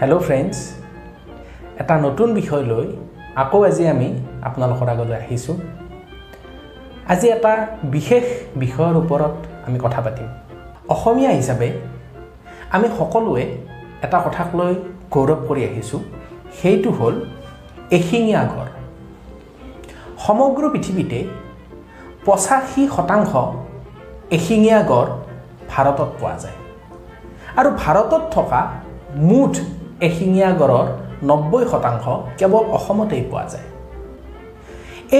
Hello friends এটা নতুন বিষয় লৈ আকৌ আজি আমি আপোনালোকৰ আগলৈ আহিছোঁ। আজি এটা বিশেষ বিষয়ৰ ওপৰত আমি কথা পাতিম। অসমীয়া হিচাপে আমি সকলোৱে এটা কথাক লৈ গৌৰৱ কৰি আহিছোঁ। সেইটো হ'ল এশিঙীয়া গড়। সমগ্ৰ পৃথিৱীতে পঁচাশী শতাংশ এশিঙীয়া গড় ভাৰতত পোৱা যায়। আৰু ভাৰতত থকা মুঠ এশিঙীয়া গড়ৰ নব্বৈ শতাংশ কেৱল অসমতেই পোৱা যায়।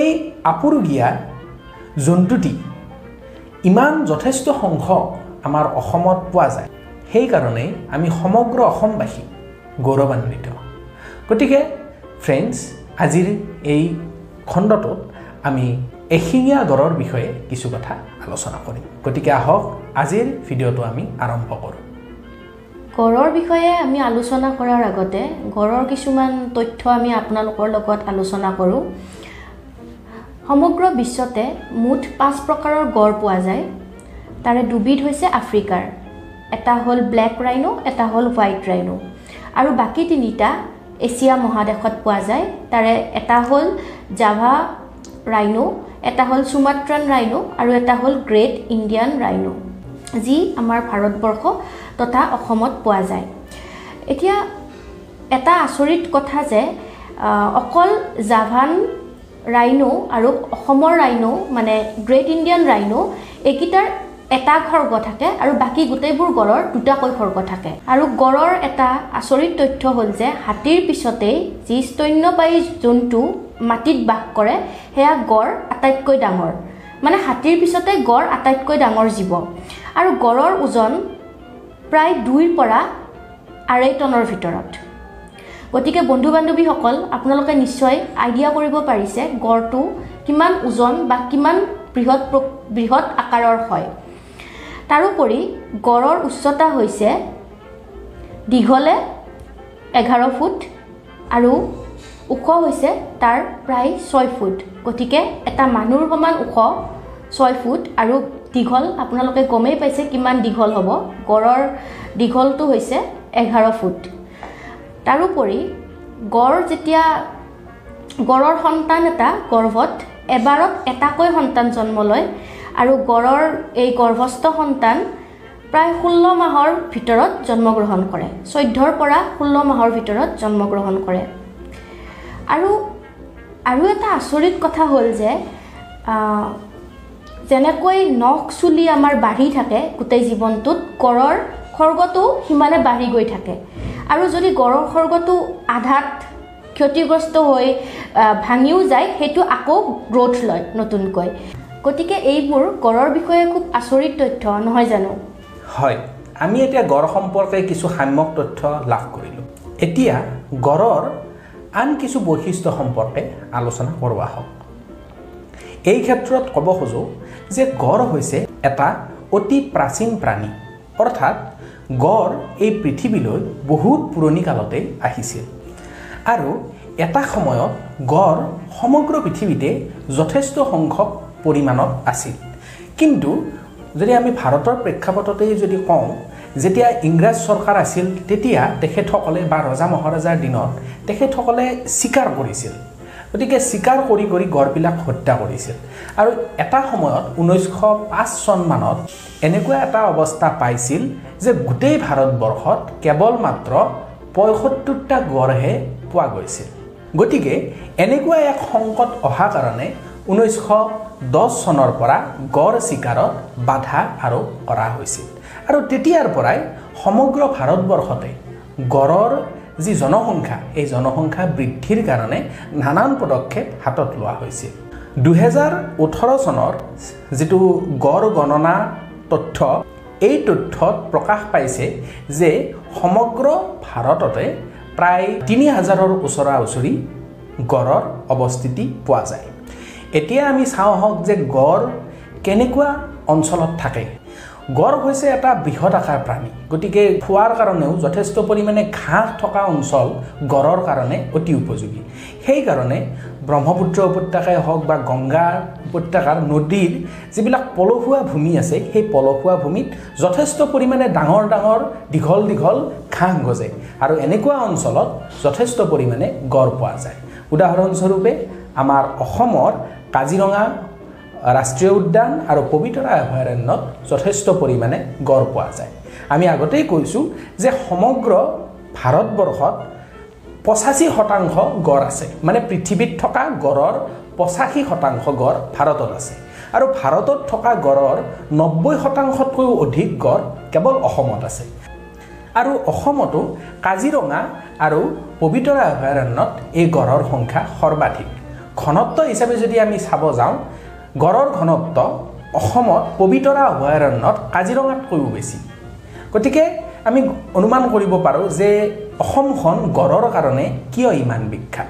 এই আপুৰুগীয়া জন্তুটি ইমান যথেষ্ট সংখ্যক আমাৰ অসমত পোৱা যায়। সেইকাৰণেই আমি সমগ্ৰ অসমবাসী গৌৰৱান্বিত। গতিকে ফ্ৰেণ্ডছ আজিৰ এই খণ্ডটোত আমি এশিঙীয়া গড়ৰ বিষয়ে কিছু কথা আলোচনা কৰিম। গতিকে আহক আজিৰ ভিডিঅ'টো আমি আৰম্ভ কৰোঁ। গড়ৰ বিষয়ে আমি আলোচনা কৰাৰ আগতে গড়ৰ কিছুমান তথ্য আমি আপোনালোকৰ লগত আলোচনা কৰোঁ। সমগ্ৰ বিশ্বতে মুঠ পাঁচ প্ৰকাৰৰ গড় পোৱা যায়। তাৰে দুবিধ হৈছে আফ্ৰিকাৰ। এটা হ'ল ব্লেক ৰাইনো এটা হ'ল হোৱাইট ৰাইনো। আৰু বাকী তিনিটা এছিয়া মহাদেশত পোৱা যায়। তাৰে এটা হ'ল জাভা ৰাইনো এটা হ'ল চুমাত্ৰান ৰাইনো আৰু এটা হ'ল গ্ৰেট ইণ্ডিয়ান ৰাইনো। যি আমাৰ ভাৰতবৰ্ষ তথা অসমত পোৱা যায়। এতিয়া এটা আচৰিত কথা যে অকল জাভান ৰাইনো আৰু অসমৰ ৰাইনো মানে গ্ৰেট ইণ্ডিয়ান ৰাইনো এইকেইটাৰ এটা খৰ্গ থাকে আৰু বাকী গোটেইবোৰ গড়ৰ দুটাকৈ খৰ্গ থাকে। আৰু গড়ৰ এটা আচৰিত তথ্য হ'ল যে হাতীৰ পিছতেই যি স্তন্যপায়ী জন্তু মাটিত বাস কৰে সেয়া গড় আটাইতকৈ ডাঙৰ। মানে হাতীৰ পিছতে গড় আটাইতকৈ ডাঙৰ জীৱ। আৰু গড়ৰ ওজন প্ৰায় দুইৰ পৰা আঢ়ৈ টনৰ ভিতৰত। গতিকে বন্ধু বান্ধৱীসকল আপোনালোকে নিশ্চয় আইডিয়া কৰিব পাৰিছে গড়টো কিমান ওজন বা কিমান বৃহৎ বৃহৎ আকাৰৰ হয়। তাৰোপৰি গড়ৰ উচ্চতা হৈছে দীঘলে এঘাৰ ফুট আৰু ওখ হৈছে তাৰ প্ৰায় ছয় ফুট। গতিকে এটা মানুহৰ সমান ওখ ছয় ফুট আৰু দীঘল আপোনালোকে গমেই পাইছে কিমান দীঘল হ'ব। গড়ৰ দীঘলটো হৈছে এঘাৰ ফুট। তাৰোপৰি গড় যেতিয়া গড়ৰ সন্তান এটা গৰ্ভত এবাৰত এটাকৈ সন্তান জন্ম লয় আৰু গড়ৰ এই গৰ্ভস্থ সন্তান প্ৰায় ষোল্ল মাহৰ ভিতৰত জন্মগ্ৰহণ কৰে। চৈধ্যৰ পৰা ষোল্ল মাহৰ ভিতৰত জন্মগ্ৰহণ কৰে। আৰু আৰু এটা আচৰিত কথা হ'ল যে যেনেকৈ নখ চুলি আমাৰ বাঢ়ি থাকে গোটেই জীৱনটোত গড়ৰ খৰ্গটো সিমানে বাঢ়ি গৈ থাকে। আৰু যদি গড়ৰ খৰ্গটো আধাত ক্ষতিগ্ৰস্ত হৈ ভাঙিও যায় সেইটো আকৌ গ্ৰ'থ লয় নতুনকৈ। গতিকে এইবোৰ গড়ৰ বিষয়ে খুব আচৰিত তথ্য নহয় জানো? হয় আমি এতিয়া গড় সম্পৰ্কে কিছু সাম্যক তথ্য লাভ কৰিলোঁ। এতিয়া গড়ৰ আন কিছু বৈশিষ্ট্য সম্পৰ্কে আলোচনা কৰোৱা হওক এই ক্ষেত্ৰত ক'ব খোজোঁ যে গড় হৈছে এটা অতি প্ৰাচীন প্ৰাণী। অৰ্থাৎ গড় এই পৃথিৱীলৈ বহুত পুৰণি কালতেই আহিছিল। আৰু এটা সময়ত গড় সমগ্ৰ পৃথিৱীতে যথেষ্ট সংখ্যক পৰিমাণত আছিল। কিন্তু যদি আমি ভাৰতৰ প্ৰেক্ষাপটতেই যদি কওঁ যেতিয়া ইংৰাজ চৰকাৰ আছিল তেতিয়া তেখেতসকলে বা ৰজা মহাৰজাৰ দিনত তেখেতসকলে চিকাৰ কৰিছিল। গতিকে চিকাৰ কৰি কৰি গড়বিলাক হত্যা কৰিছিল। আৰু এটা সময়ত ঊনৈছশ পাঁচ চনমানত এনেকুৱা এটা অৱস্থা পাইছিল যে গোটেই ভাৰতবৰ্ষত কেৱল মাত্ৰ পঁয়সত্তৰটা গড়হে পোৱা গৈছিল। গতিকে এনেকুৱা এক সংকট অহা কাৰণে ঊনৈছশ দহ চনৰ পৰা গড় চিকাৰত বাধা আৰোপ কৰা হৈছিল। আৰু তেতিয়াৰ পৰাই সমগ্ৰ ভাৰতবৰ্ষতে গড়ৰ যি জনসংখ্যা এই জনসংখ্যা বৃদ্ধিৰ কাৰণে নানান পদক্ষেপ হাতত লোৱা হৈছিল দুহেজাৰ ওঠৰ চনৰ যিটো গড় গণনা তথ্য এই তথ্যত প্ৰকাশ পাইছে যে সমগ্ৰ ভাৰততে প্ৰায় তিনি হাজাৰৰ ওচৰা ওচৰি গড়ৰ অৱস্থিতি পোৱা যায়। এতিয়া আমি চাওঁ আহক যে গড় কেনেকুৱা অঞ্চলত থাকে। গড় হৈছে এটা বৃহৎ আকাৰ প্ৰাণী। গতিকে খোৱাৰ কাৰণেও যথেষ্ট পৰিমাণে ঘাঁহ থকা অঞ্চল গড়ৰ কাৰণে অতি উপযোগী। সেইকাৰণে ব্ৰহ্মপুত্ৰ উপত্যকাই হওক বা গংগা উপত্যকাৰ নদীৰ যিবিলাক পলসুৱা ভূমি আছে সেই পলসুৱা ভূমিত যথেষ্ট পৰিমাণে ডাঙৰ ডাঙৰ দীঘল দীঘল ঘাঁহ গজে আৰু এনেকুৱা অঞ্চলত যথেষ্ট পৰিমাণে গড় পোৱা যায়। উদাহৰণস্বৰূপে আমাৰ অসমৰ কাজিৰঙা ৰাষ্ট্ৰীয় উদ্যান আৰু পবিতৰা অভয়াৰণ্যত যথেষ্ট পৰিমাণে গড় পোৱা যায়। আমি আগতেই কৈছোঁ যে সমগ্ৰ ভাৰতবৰ্ষত পঁচাশী শতাংশ গড় আছে। মানে পৃথিৱীত থকা গড়ৰ পঁচাশী শতাংশ গড় ভাৰতত আছে। আৰু ভাৰতত থকা গড়ৰ নব্বৈ শতাংশতকৈও অধিক গড় কেৱল অসমত আছে। আৰু অসমতো কাজিৰঙা আৰু পবিতৰা অভয়াৰণ্যত এই গড়ৰ সংখ্যা সৰ্বাধিক। ঘনত্ব হিচাপে যদি আমি চাব যাওঁ গড়ৰ ঘনত্ব অসমত পবিতৰা অভয়াৰণ্যত কাজিৰঙাতকৈও বেছি। গতিকে আমি অনুমান কৰিব পাৰোঁ যে অসমখন গড়ৰ কাৰণে কিয় ইমান বিখ্যাত।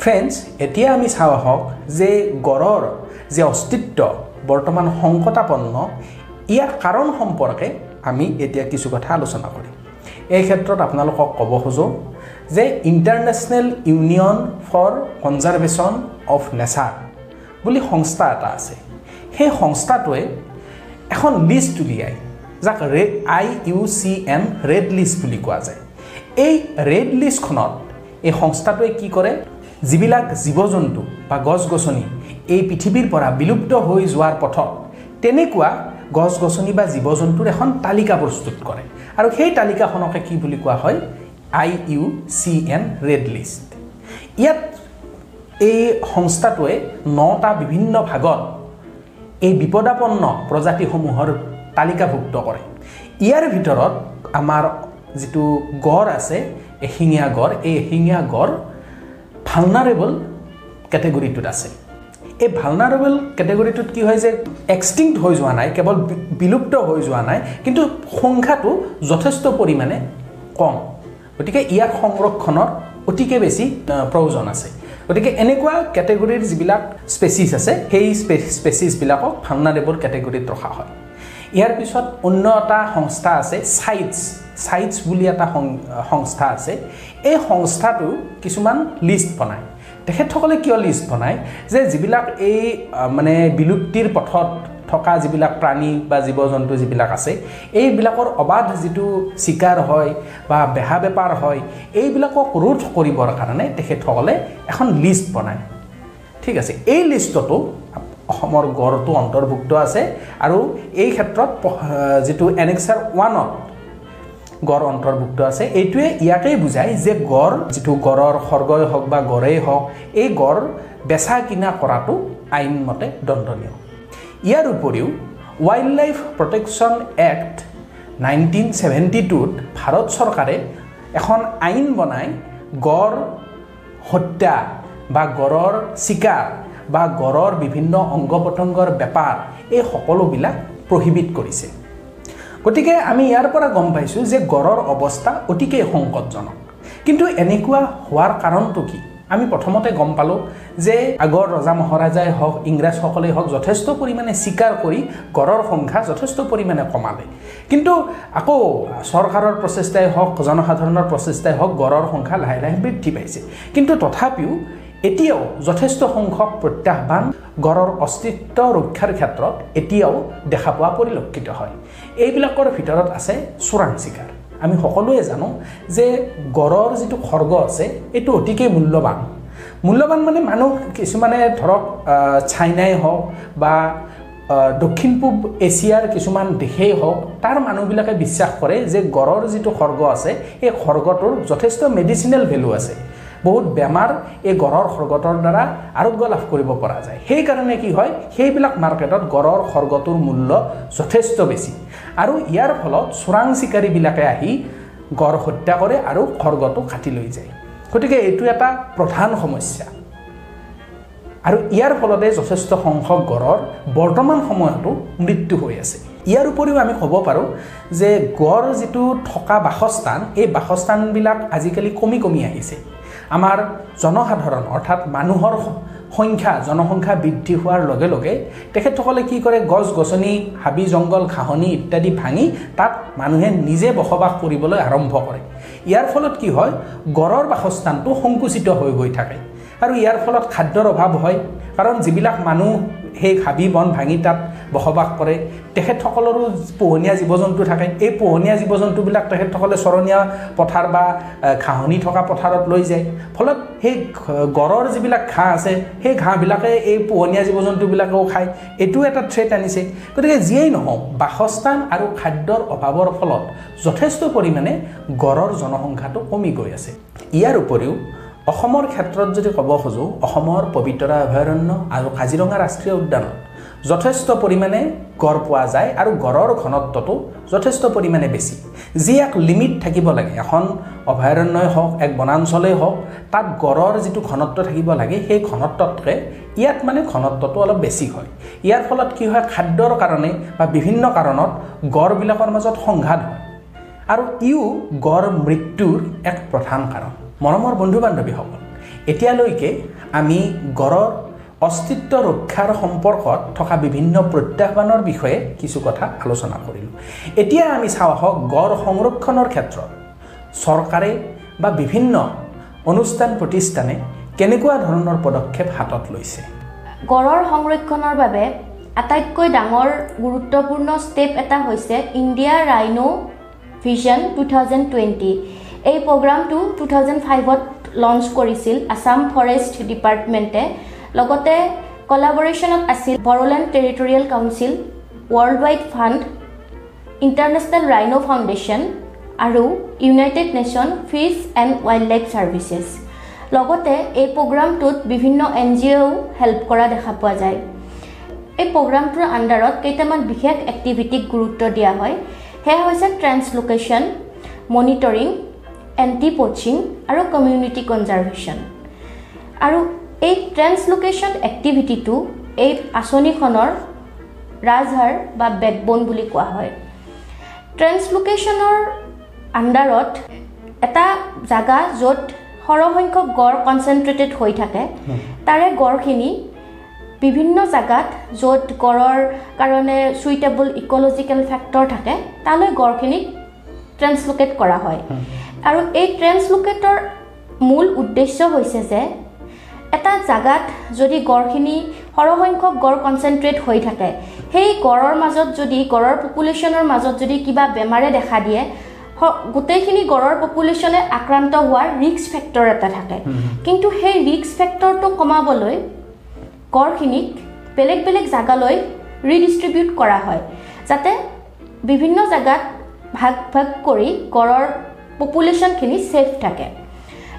ফ্ৰেণ্ডছ এতিয়া আমি চাওঁ আহক যে গড়ৰ যে অস্তিত্ব বৰ্তমান সংকটাপন্ন ইয়াৰ কাৰণ সম্পৰ্কে আমি এতিয়া কিছু কথা আলোচনা কৰিম। এই ক্ষেত্ৰত আপোনালোকক ক'ব খোজোঁ যে international union for conservation of nature বুলি সংস্থা এটা আছে। সেই সংস্থাটোৱে এখন লিষ্ট উলিয়ায় যাক ৰে I U C N red list বুলি কোৱা যায়। এই ৰেড লিষ্টখনত এই সংস্থাটোৱে কি কৰে? যিবিলাক জীৱ জন্তু বা গছ গছনি এই পৃথিৱীৰ পৰা বিলুপ্ত হৈ যোৱাৰ পথত তেনেকুৱা গছ গছনি বা জীৱ জন্তুৰ এখন তালিকা প্ৰস্তুত কৰে। আৰু সেই তালিকাখনকে কি বুলি কোৱা হয়? I U C N red list ইয়াত এই সংস্থাটোৱে নটা বিভিন্ন ভাগত এই বিপদাপন্ন প্ৰজাতিসমূহৰ তালিকাভুক্ত কৰে। ইয়াৰ ভিতৰত আমাৰ যিটো গড় আছে এশিঙীয়া গড় এই এশিঙীয়া গড় ভালনাৰেবল কেটেগৰীটোত আছে। এই ভালনাৰেবল কেটেগৰীটোত কি হয় যে এক্সটিংক্ট হৈ যোৱা নাই কেৱল বিলুপ্ত হৈ যোৱা নাই কিন্তু সংখ্যাটো যথেষ্ট পৰিমাণে কম। গতিকে ইয়াৰ সংৰক্ষণৰ অতিকে বেছি প্ৰয়োজন আছে। গতিকে এনেকুৱা কেটেগৰীৰ যিবিলাক স্পেচিছ আছে সেই স্পেচিছবিলাকক ভালনাৰেবল কেটেগৰীত ৰখা হয়। ইয়াৰ পিছত অন্য এটা সংস্থা আছে চাইটছ চাইটছ বুলি এটা সংস্থা আছে। এই সংস্থাটো কিছুমান লিষ্ট বনায়। তেখেতসকলে কিয় লিষ্ট বনায়? যে যিবিলাক এই মানে বিলুপ্তিৰ পথত থকা যিবিলাক প্ৰাণী বা জীৱ জন্তু যিবিলাক আছে এইবিলাকৰ অবাধ যিটো চিকাৰ হয় বা বেহা বেপাৰ হয় এইবিলাকক ৰোধ কৰিবৰ কাৰণে তেখেতসকলে এখন লিষ্ট বনায়। ঠিক আছে এই লিষ্টতো অসমৰ গড়টো অন্তৰ্ভুক্ত আছে আৰু এই ক্ষেত্ৰত যিটো এনেক্সাৰ ওৱানত গড় অন্তৰ্ভুক্ত আছে এইটোৱে ইয়াকেই বুজায় যে গড় যিটো গড়ৰ সৰ্গই হওক বা গড়েই হওক এই গড় বেচা কিনা কৰাটো আইনমতে দণ্ডনীয়। ইয়াৰ উপৰিও wildlife protection act nineteen seventy টুত Bharat চৰকাৰে এখন আইন বনাই গড় হত্যা বা গড়ৰ চিকাৰ বা গড়ৰ বিভিন্ন অংগ পতংগৰ বেপাৰ এই সকলোবিলাক প্ৰহিবিট কৰিছে। গতিকে আমি ইয়াৰ পৰা গম পাইছোঁ যে গড়ৰ অৱস্থা অতিকে সংকটজনক। কিন্তু এনেকুৱা হোৱাৰ কাৰণটো কি? আমি প্ৰথমতে গম পালোঁ যে আগৰ ৰজা মহাৰাজাই হওক ইংৰাজসকলেই হওক যথেষ্ট পৰিমাণে স্বীকাৰ কৰি গড়ৰ সংখ্যা যথেষ্ট পৰিমাণে কমালে। কিন্তু আকৌ চৰকাৰৰ প্ৰচেষ্টাই হওক জনসাধাৰণৰ প্ৰচেষ্টাই হওক গড়ৰ সংখ্যা লাহে লাহে বৃদ্ধি পাইছে। কিন্তু তথাপিও এতিয়াও যথেষ্ট সংখ্যক প্ৰত্যাহ্বান গড়ৰ অস্তিত্ব ৰক্ষাৰ ক্ষেত্ৰত এতিয়াও দেখা পোৱা পৰিলক্ষিত হয়। এইবিলাকৰ ভিতৰত আছে চোৰাং চিকাৰ। আমি সকলোৱে জানো যে গড়ৰ যিটো খৰ্গ আছে এইটো অতিকে মূল্যৱান। মূল্যৱান মানে মানুহ কিছুমানে ধৰক চাইনাই হওক বা দক্ষিণ পূব এছিয়াৰ কিছুমান দেশেই হওক তাৰ মানুহবিলাকে বিশ্বাস কৰে যে গড়ৰ যিটো খৰ্গ আছে এই খৰ্গটোৰ যথেষ্ট মেডিচিনেল ভেলু আছে। বহুত বেমাৰ এই গড়ৰ খৰ্গটোৰ দ্বাৰা আৰোগ্য লাভ কৰিব পৰা যায়। সেইকাৰণে কি হয় সেইবিলাক মাৰ্কেটত গড়ৰ খৰ্গটোৰ মূল্য যথেষ্ট বেছি। আৰু ইয়াৰ ফলত চোৰাং চিকাৰীবিলাকে আহি গড় হত্যা কৰে আৰু খৰ্গটো কাটি লৈ যায়। গতিকে এইটো এটা প্ৰধান সমস্যা। আৰু ইয়াৰ ফলতে যথেষ্ট সংখ্যক গড়ৰ বৰ্তমান সময়তো মৃত্যু হৈ আছে। ইয়াৰ উপৰিও আমি ক'ব পাৰোঁ যে গড় যিটো থকা বাসস্থান এই বাসস্থানবিলাক আজিকালি কমি কমি আহিছে। আমাৰ জনসাধাৰণ অৰ্থাৎ মানুহৰ সংখ্যা জনসংখ্যা বৃদ্ধি হোৱাৰ লগে লগে তেখেতসকলে কি কৰে গছ গছনি হাবি জংঘল ঘাঁহনি ইত্যাদি ভাঙি তাত মানুহে নিজে বসবাস কৰিবলৈ আৰম্ভ কৰে। ইয়াৰ ফলত কি হয় গড়ৰ বাসস্থানটো সংকুচিত হৈ গৈ থাকে আৰু ইয়াৰ ফলত খাদ্যৰ অভাৱ হয়। কাৰণ যিবিলাক মানুহ সেই হাবি বন ভাঙি তাত বসবাস কৰে। তেখেতসকলৰো পোহনীয়া জীৱ জন্তু থাকে। এই পোহনীয়া জীৱ জন্তুবিলাক তেখেতসকলে চৰণীয়া পথাৰ বা ঘাঁহনি থকা পথাৰত লৈ যায়। ফলত সেই গড়ৰ যিবিলাক ঘাঁহ আছে সেই ঘাঁহবিলাকে এই পোহনীয়া জীৱ জন্তুবিলাকেও খায়। এইটোও এটা থ্ৰেট আনিছে। গতিকে যিয়েই নহওক বাসস্থান আৰু খাদ্যৰ অভাৱৰ ফলত যথেষ্ট পৰিমাণে গড়ৰ জনসংখ্যাটো কমি গৈ আছে। ইয়াৰ উপৰিও অসমৰ ক্ষেত্ৰত যদি ক'ব খোজোঁ অসমৰ পবিতৰা অভয়াৰণ্য আৰু কাজিৰঙা ৰাষ্ট্ৰীয় উদ্যানত যথেষ্ট পৰিমাণে গড় পোৱা যায় আৰু গড়ৰ ঘনত্বটো যথেষ্ট পৰিমাণে বেছি। যি এক লিমিট থাকিব লাগে এখন অভয়াৰণ্যই হওক এক বনাঞ্চলেই হওক তাত গড়ৰ যিটো ঘনত্ব থাকিব লাগে সেই ঘনত্বতকৈ ইয়াত মানে ঘনত্বটো অলপ বেছি হয়। ইয়াৰ ফলত কি হয় খাদ্যৰ কাৰণে বা বিভিন্ন কাৰণত গড়বিলাকৰ মাজত সংঘাত হয়। আৰু ইও গড় মৃত্যুৰ এক প্ৰধান কাৰণ। মৰমৰ বন্ধু বান্ধৱীসকল এতিয়ালৈকে আমি গড়ৰ অস্তিত্ব ৰক্ষাৰ সম্পৰ্কত থকা বিভিন্ন প্ৰত্যাহ্বানৰ বিষয়ে কিছু কথা আলোচনা কৰিলোঁ। এতিয়া আমি চাওঁ আহক গড় সংৰক্ষণৰ ক্ষেত্ৰত চৰকাৰে বা বিভিন্ন অনুষ্ঠান প্ৰতিষ্ঠানে কেনেকুৱা ধৰণৰ পদক্ষেপ হাতত লৈছে? গড়ৰ সংৰক্ষণৰ বাবে আটাইতকৈ ডাঙৰ গুৰুত্বপূৰ্ণ ষ্টেপ এটা হৈছে India rhino vision two thousand twenty. এই প্ৰগ্ৰামটো টু থাউজেণ্ড ফাইভত লঞ্চ কৰিছিল আছাম ফৰেষ্ট ডিপাৰ্টমেণ্টে। লগতে কলাবৰেশ্যনত আছিল Bodoland territorial council world wide fund international rhino foundation আৰু united nation fish and wildlife services লগতে এই প্ৰগ্ৰামটোত বিভিন্ন এন জি অ'ও হেল্প কৰা দেখা পোৱা যায়। এই প্ৰগ্ৰামটোৰ আণ্ডাৰত কেইটামান বিশেষ এক্টিভিটিক গুৰুত্ব দিয়া হয়। সেয়া হৈছে ট্ৰেন্সলোকেশ্যন মনিটৰিং এণ্টি পচিং আৰু কমিউনিটি কনজাৰ্ভেশ্যন আৰু এই ট্ৰেন্সলোকেশ্যন এক্টিভিটিটো এই আঁচনিখনৰ ৰাজহাৰ বা বেকবন বুলি কোৱা হয়। ট্ৰেন্সলোকেশ্যনৰ আণ্ডাৰত এটা জাগা য'ত সৰহসংখ্যক গড় কনচেনট্ৰেটেড হৈ থাকে তাৰে গড়খিনি বিভিন্ন জেগাত য'ত গড়ৰ কাৰণে চুইটেবল ইক'লজিকেল ফেক্টৰ থাকে তালৈ গড়খিনিক ট্ৰেন্সলোকেট কৰা হয়। আৰু এই ট্ৰেন্সলোকেটৰ মূল উদ্দেশ্য হৈছে যে এটা জেগাত যদি গড়খিনি সৰহসংখ্যক গড় কনচেনট্ৰেট হৈ থাকে সেই গড়ৰ মাজত যদি গড়ৰ পপুলেশ্যনৰ মাজত যদি কিবা বেমাৰে দেখা দিয়ে গোটেইখিনি গড়ৰ পপুলেশ্যনে আক্ৰান্ত হোৱাৰ ৰিস্ক ফেক্টৰ এটা থাকে। কিন্তু সেই ৰিস্ক ফেক্টৰটো কমাবলৈ গড়খিনিক বেলেগ বেলেগ জেগালৈ ৰিডিষ্ট্ৰিবিউট কৰা হয় যাতে বিভিন্ন জেগাত ভাগ ভাগ কৰি গড়ৰ পপুলেশ্যনখিনি ছেফ থাকে।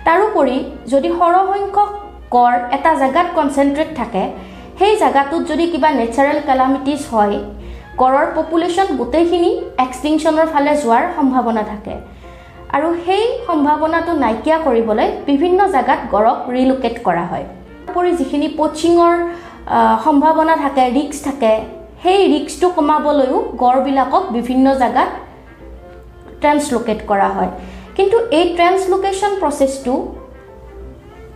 তাৰোপৰি যদি সৰহসংখ্যক গড় এটা জেগাত কনচেনট্ৰেট থাকে সেই জেগাটোত যদি কিবা নেচাৰেল কেলামিটিছ হয় গড়ৰ পপুলেশ্যন গোটেইখিনি এক্সটিংশ্যনৰ ফালে যোৱাৰ সম্ভাৱনা থাকে। আৰু সেই সম্ভাৱনাটো নাইকিয়া কৰিবলৈ বিভিন্ন জেগাত গড়ক ৰিলোকেট কৰা হয়। তাৰোপৰি যিখিনি পচিঙৰ সম্ভাৱনা থাকে ৰিক্স থাকে সেই ৰিক্সটো কমাবলৈও গড়বিলাকক বিভিন্ন জেগাত ট্ৰেন্সলোকেট কৰা হয়। কিন্তু এই ট্ৰেন্সলোকেশ্যন প্ৰচেছটো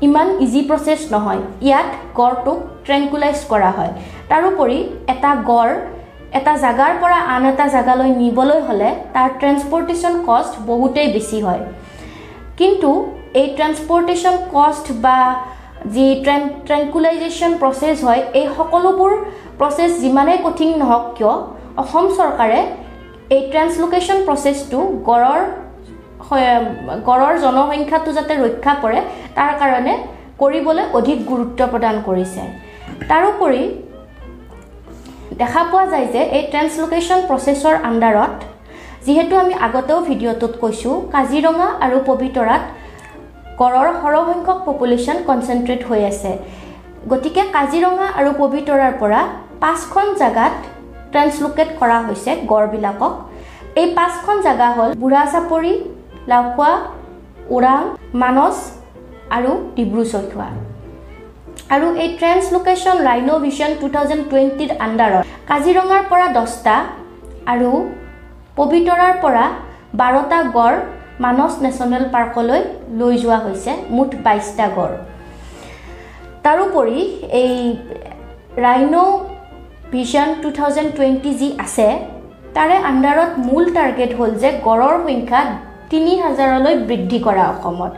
ইমান ইজি প্ৰচেছ নহয়। ইয়াত গড়টোক ট্ৰেংকুলাইজ কৰা হয়। তাৰোপৰি এটা গড় এটা জেগাৰ পৰা আন এটা জেগালৈ নিবলৈ হ'লে তাৰ ট্ৰেন্সপৰ্টেশ্যন কষ্ট বহুতেই বেছি হয়। কিন্তু এই ট্ৰেন্সপৰ্টেশ্যন কষ্ট বা যি ট্ৰেন ট্ৰেংকুলাইজেশ্যন প্ৰচেছ হয় এই সকলোবোৰ প্ৰচেছ যিমানেই কঠিন নহওক কিয় অসম চৰকাৰে এই ট্ৰেন্সলোকেশ্যন প্ৰচেছটো গড়ৰ গড়ৰ জনসংখ্যাটো যাতে ৰক্ষা পৰে তাৰ কাৰণে কৰিবলৈ অধিক গুৰুত্ব প্ৰদান কৰিছে। তাৰোপৰি দেখা পোৱা যায় যে এই ট্ৰেন্সলোকেশ্যন প্ৰচেছৰ আণ্ডাৰত যিহেতু আমি আগতেও ভিডিঅ'টোত কৈছোঁ কাজিৰঙা আৰু পবিতৰাত গড়ৰ সৰহসংখ্যক পপুলেশ্যন কনচেনট্ৰেট হৈ আছে। গতিকে কাজিৰঙা আৰু পবিতৰাৰ পৰা পাঁচখন জেগাত ট্ৰেন্সলোকেট কৰা হৈছে গড়বিলাকক। এই পাঁচখন জেগা হ'ল বুঢ়া চাপৰি লাওখোৱা ওৰাং মানস আৰু ডিব্ৰু চৈখোৱা। আৰু এই translocation rhino vision two thousand টুৱেণ্টিৰ আণ্ডাৰত কাজিৰঙাৰ পৰা দহটা আৰু পবিতৰাৰ পৰা বাৰটা গড় মানস নেশ্যনেল পাৰ্কলৈ লৈ যোৱা হৈছে মুঠ বাইছটা গড়। তাৰোপৰি এই rhino vision two thousand twenty যি আছে তাৰে আণ্ডাৰত মূল টাৰ্গেট হ'ল যে গড়ৰ সংখ্যা তিনি হাজাৰলৈ বৃদ্ধি কৰা অসমত।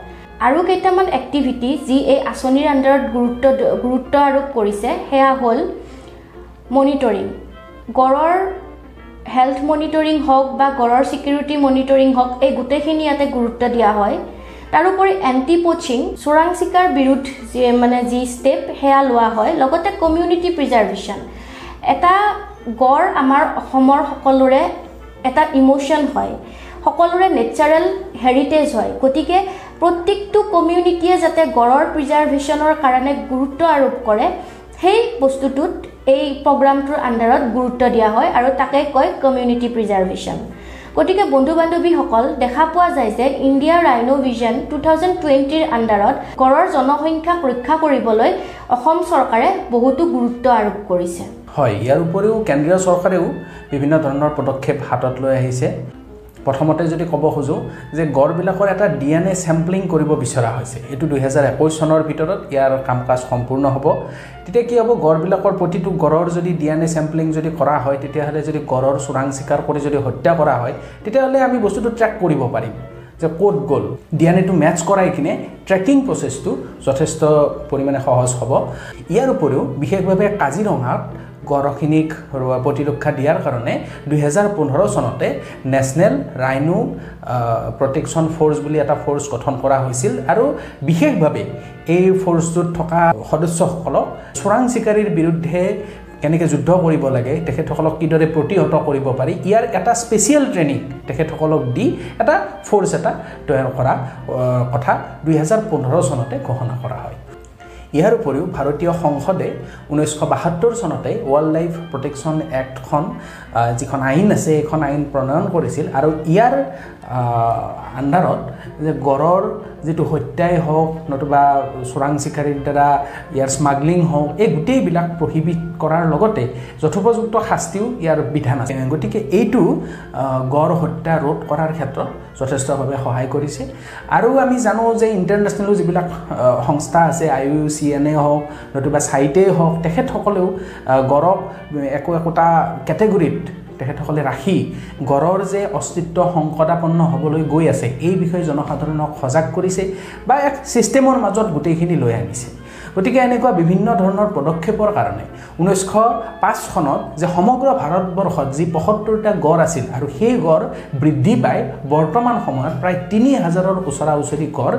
আৰু কেইটামান এক্টিভিটি যি এই আঁচনিৰ আণ্ডাৰত গুৰুত্ব গুৰুত্ব আৰোপ কৰিছে সেয়া হ'ল মনিটৰিং গড়ৰ হেল্থ মনিটৰিং হওক বা গড়ৰ ছিকিউৰিটি মনিটৰিং হওক এই গোটেইখিনি ইয়াতে গুৰুত্ব দিয়া হয়। তাৰোপৰি এণ্টি পচিং চোৰাং চিকাৰ বিৰুদ্ধ যি মানে যি ষ্টেপ সেয়া লোৱা হয়। লগতে কমিউনিটি প্ৰিজাৰ্ভেশ্যন এটা গড় আমাৰ অসমৰ সকলোৰে এটা ইম'শ্যন হয়। সকলোৰে নেচাৰেল হেৰিটেজ হয়। গতিকে প্ৰত্যেকটো কমিউনিটিয়ে যাতে গড়ৰ প্ৰিজাৰ্ভেশ্যনৰ কাৰণে গুৰুত্ব আৰোপ কৰে সেই বস্তুটোত এই প্ৰগ্ৰামটোৰ আণ্ডাৰত গুৰুত্ব দিয়া হয় আৰু তাকে কয় কমিউনিটি প্ৰিজাৰ্ভেশ্যন গতিকে বন্ধু বান্ধৱীসকল দেখা পোৱা যায় যে India rhino vision two thousand টুৱেণ্টিৰ আণ্ডাৰত গড়ৰ জনসংখ্যাক ৰক্ষা কৰিবলৈ অসম চৰকাৰে বহুতো গুৰুত্ব আৰোপ কৰিছে। হয় ইয়াৰ উপৰিও কেন্দ্ৰীয় চৰকাৰেও বিভিন্ন ধৰণৰ পদক্ষেপ হাতত লৈ আহিছে। প্ৰথমতে যদি ক'ব খোজোঁ যে গড়বিলাকৰ এটা ডি এন এ চেম্পলিং কৰিব বিচৰা হৈছে এইটো দুহেজাৰ একৈছ চনৰ ভিতৰত ইয়াৰ কাম কাজ সম্পূৰ্ণ হ'ব। তেতিয়া কি হ'ব? গড়বিলাকৰ প্ৰতিটো গড়ৰ যদি ডি এন এ চেম্পলিং যদি কৰা হয় তেতিয়াহ'লে যদি গড়ৰ চোৰাং চিকাৰ কৰি যদি হত্যা কৰা হয় তেতিয়াহ'লে আমি বস্তুটো ট্ৰেক কৰিব পাৰিম যে ক'ত গ'ল। ডি এন এটো মেটচ কৰাই কিনে ট্ৰেকিং প্ৰচেছটো যথেষ্ট পৰিমাণে সহজ হ'ব। ইয়াৰ উপৰিও বিশেষভাৱে কাজিৰঙাত গড়খিনিক প্ৰতিৰক্ষা দিয়াৰ কাৰণে দুহেজাৰ পোন্ধৰ চনতে নেশ্যনেল ৰাইনো প্ৰটেকশ্যন ফ'ৰ্চ বুলি এটা ফ'ৰ্চ গঠন কৰা হৈছিল আৰু বিশেষভাৱে এই ফ'ৰ্চটোত থকা সদস্যসকলক চোৰাং চিকাৰীৰ বিৰুদ্ধে কেনেকৈ যুদ্ধ কৰিব লাগে তেখেতসকলক কিদৰে প্ৰতিহত কৰিব পাৰি ইয়াৰ এটা স্পেচিয়েল ট্ৰেইনিং তেখেতসকলক দি এটা ফ'ৰ্চ এটা তৈয়াৰ কৰা কথা দুহেজাৰ পোন্ধৰ চনতে ঘোষণা কৰা হয়। ইয়াৰ উপৰিও ভাৰতীয় সংসদে ঊনৈছশ বাসত্তৰ চনতে ৱাইল্ড লাইফ প্ৰটেকশ্যন এক্টখন যিখন আইন আছে এইখন আইন প্ৰণয়ন কৰিছিল। আৰু ইয়াৰ আণ্ডাৰত যে গড়ৰ যিটো হত্যাই হওক নতুবা চোৰাং চিকাৰীৰ দ্বাৰা ইয়াৰ স্মাগলিং হওক এই গোটেইবিলাক প্ৰহিবিট কৰাৰ লগতে যথোপযুক্ত শাস্তিও ইয়াৰ বিধান আছে। গতিকে এইটো গড় হত্যা ৰোধ কৰাৰ ক্ষেত্ৰত যথেষ্টভাৱে সহায় কৰিছে। আৰু আমি জানো যে ইণ্টাৰনেশ্যনেলো যিবিলাক সংস্থা আছে আই ইউ চি এন হওক নতুবা চাইটেই হওক তেখেতসকলেও গড়ক একো একোটা কেটেগৰীত তেখেতসকলে ৰাখি গড়ৰ যে অস্তিত্ব সংকটাপন্ন হ'বলৈ গৈ আছে এই বিষয়ে জনসাধাৰণক সজাগ কৰিছে বা এক ছিষ্টেমৰ মাজত গোটেইখিনি লৈ আনিছে গতিকে এনেকুৱা বিভিন্ন ধৰণৰ পদক্ষেপৰ কাৰণে ঊনৈছশ পাঁচ চনত যে সমগ্ৰ ভাৰতবৰ্ষত যি পঁসত্তৰটা গড় আছিল আৰু সেই গড় বৃদ্ধি পাই বৰ্তমান সময়ত প্ৰায় তিনি হাজাৰৰ ওচৰা ওচৰি গড়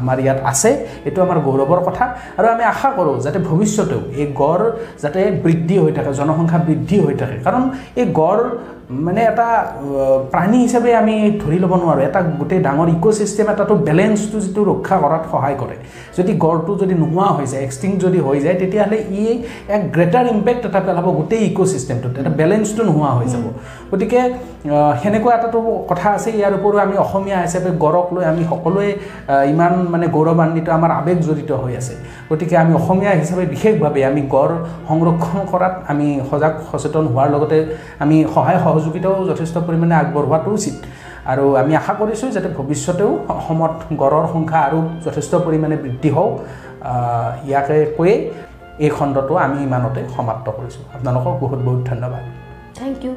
আমাৰ ইয়াত আছে। এইটো আমাৰ গৌৰৱৰ কথা। আৰু আমি আশা কৰোঁ যাতে ভৱিষ্যতেও এই গড় যাতে বৃদ্ধি হৈ থাকে জনসংখ্যা বৃদ্ধি হৈ থাকে। কাৰণ এই গড় মানে এটা প্ৰাণী হিচাপে আমি ধৰি ল'ব নোৱাৰোঁ। এটা গোটেই ডাঙৰ ইক'চিষ্টেম এটাটো বেলেঞ্চটো যিটো ৰক্ষা কৰাত সহায় কৰে। যদি গড়টো যদি নোহোৱা হৈ যায় এক্সটিং যদি হৈ যায় তেতিয়াহ'লে ই এক গ্ৰেটাৰ ইম্পেক্ট এটা পেলাব গোটেই ইক'চিষ্টেমটোত এটা বেলেঞ্চটো নোহোৱা হৈ যাব। গতিকে সেনেকুৱা এটাতো কথা আছে। ইয়াৰ উপৰিও আমি অসমীয়া হিচাপে গড়ক লৈ আমি সকলোৱে ইমান মানে গৌৰৱান্বিত আমাৰ আৱেগ জড়িত হৈ আছে। গতিকে আমি অসমীয়া হিচাপে বিশেষভাৱে আমি গড় সংৰক্ষণ কৰাত আমি সজাগ সচেতন হোৱাৰ লগতে আমি সহায় সহযোগিতাও যথেষ্ট পৰিমাণে আগবঢ়োৱাটো উচিত। আৰু আমি আশা কৰিছোঁ যাতে ভৱিষ্যতেও অসমত গড়ৰ সংখ্যা আৰু যথেষ্ট পৰিমাণে বৃদ্ধি হওক ইয়াকে কৈয়ে এই খণ্ডটো আমি ইমানতে সমাপ্ত কৰিছোঁ। আপোনালোকক বহুত বহুত ধন্যবাদ। Thank U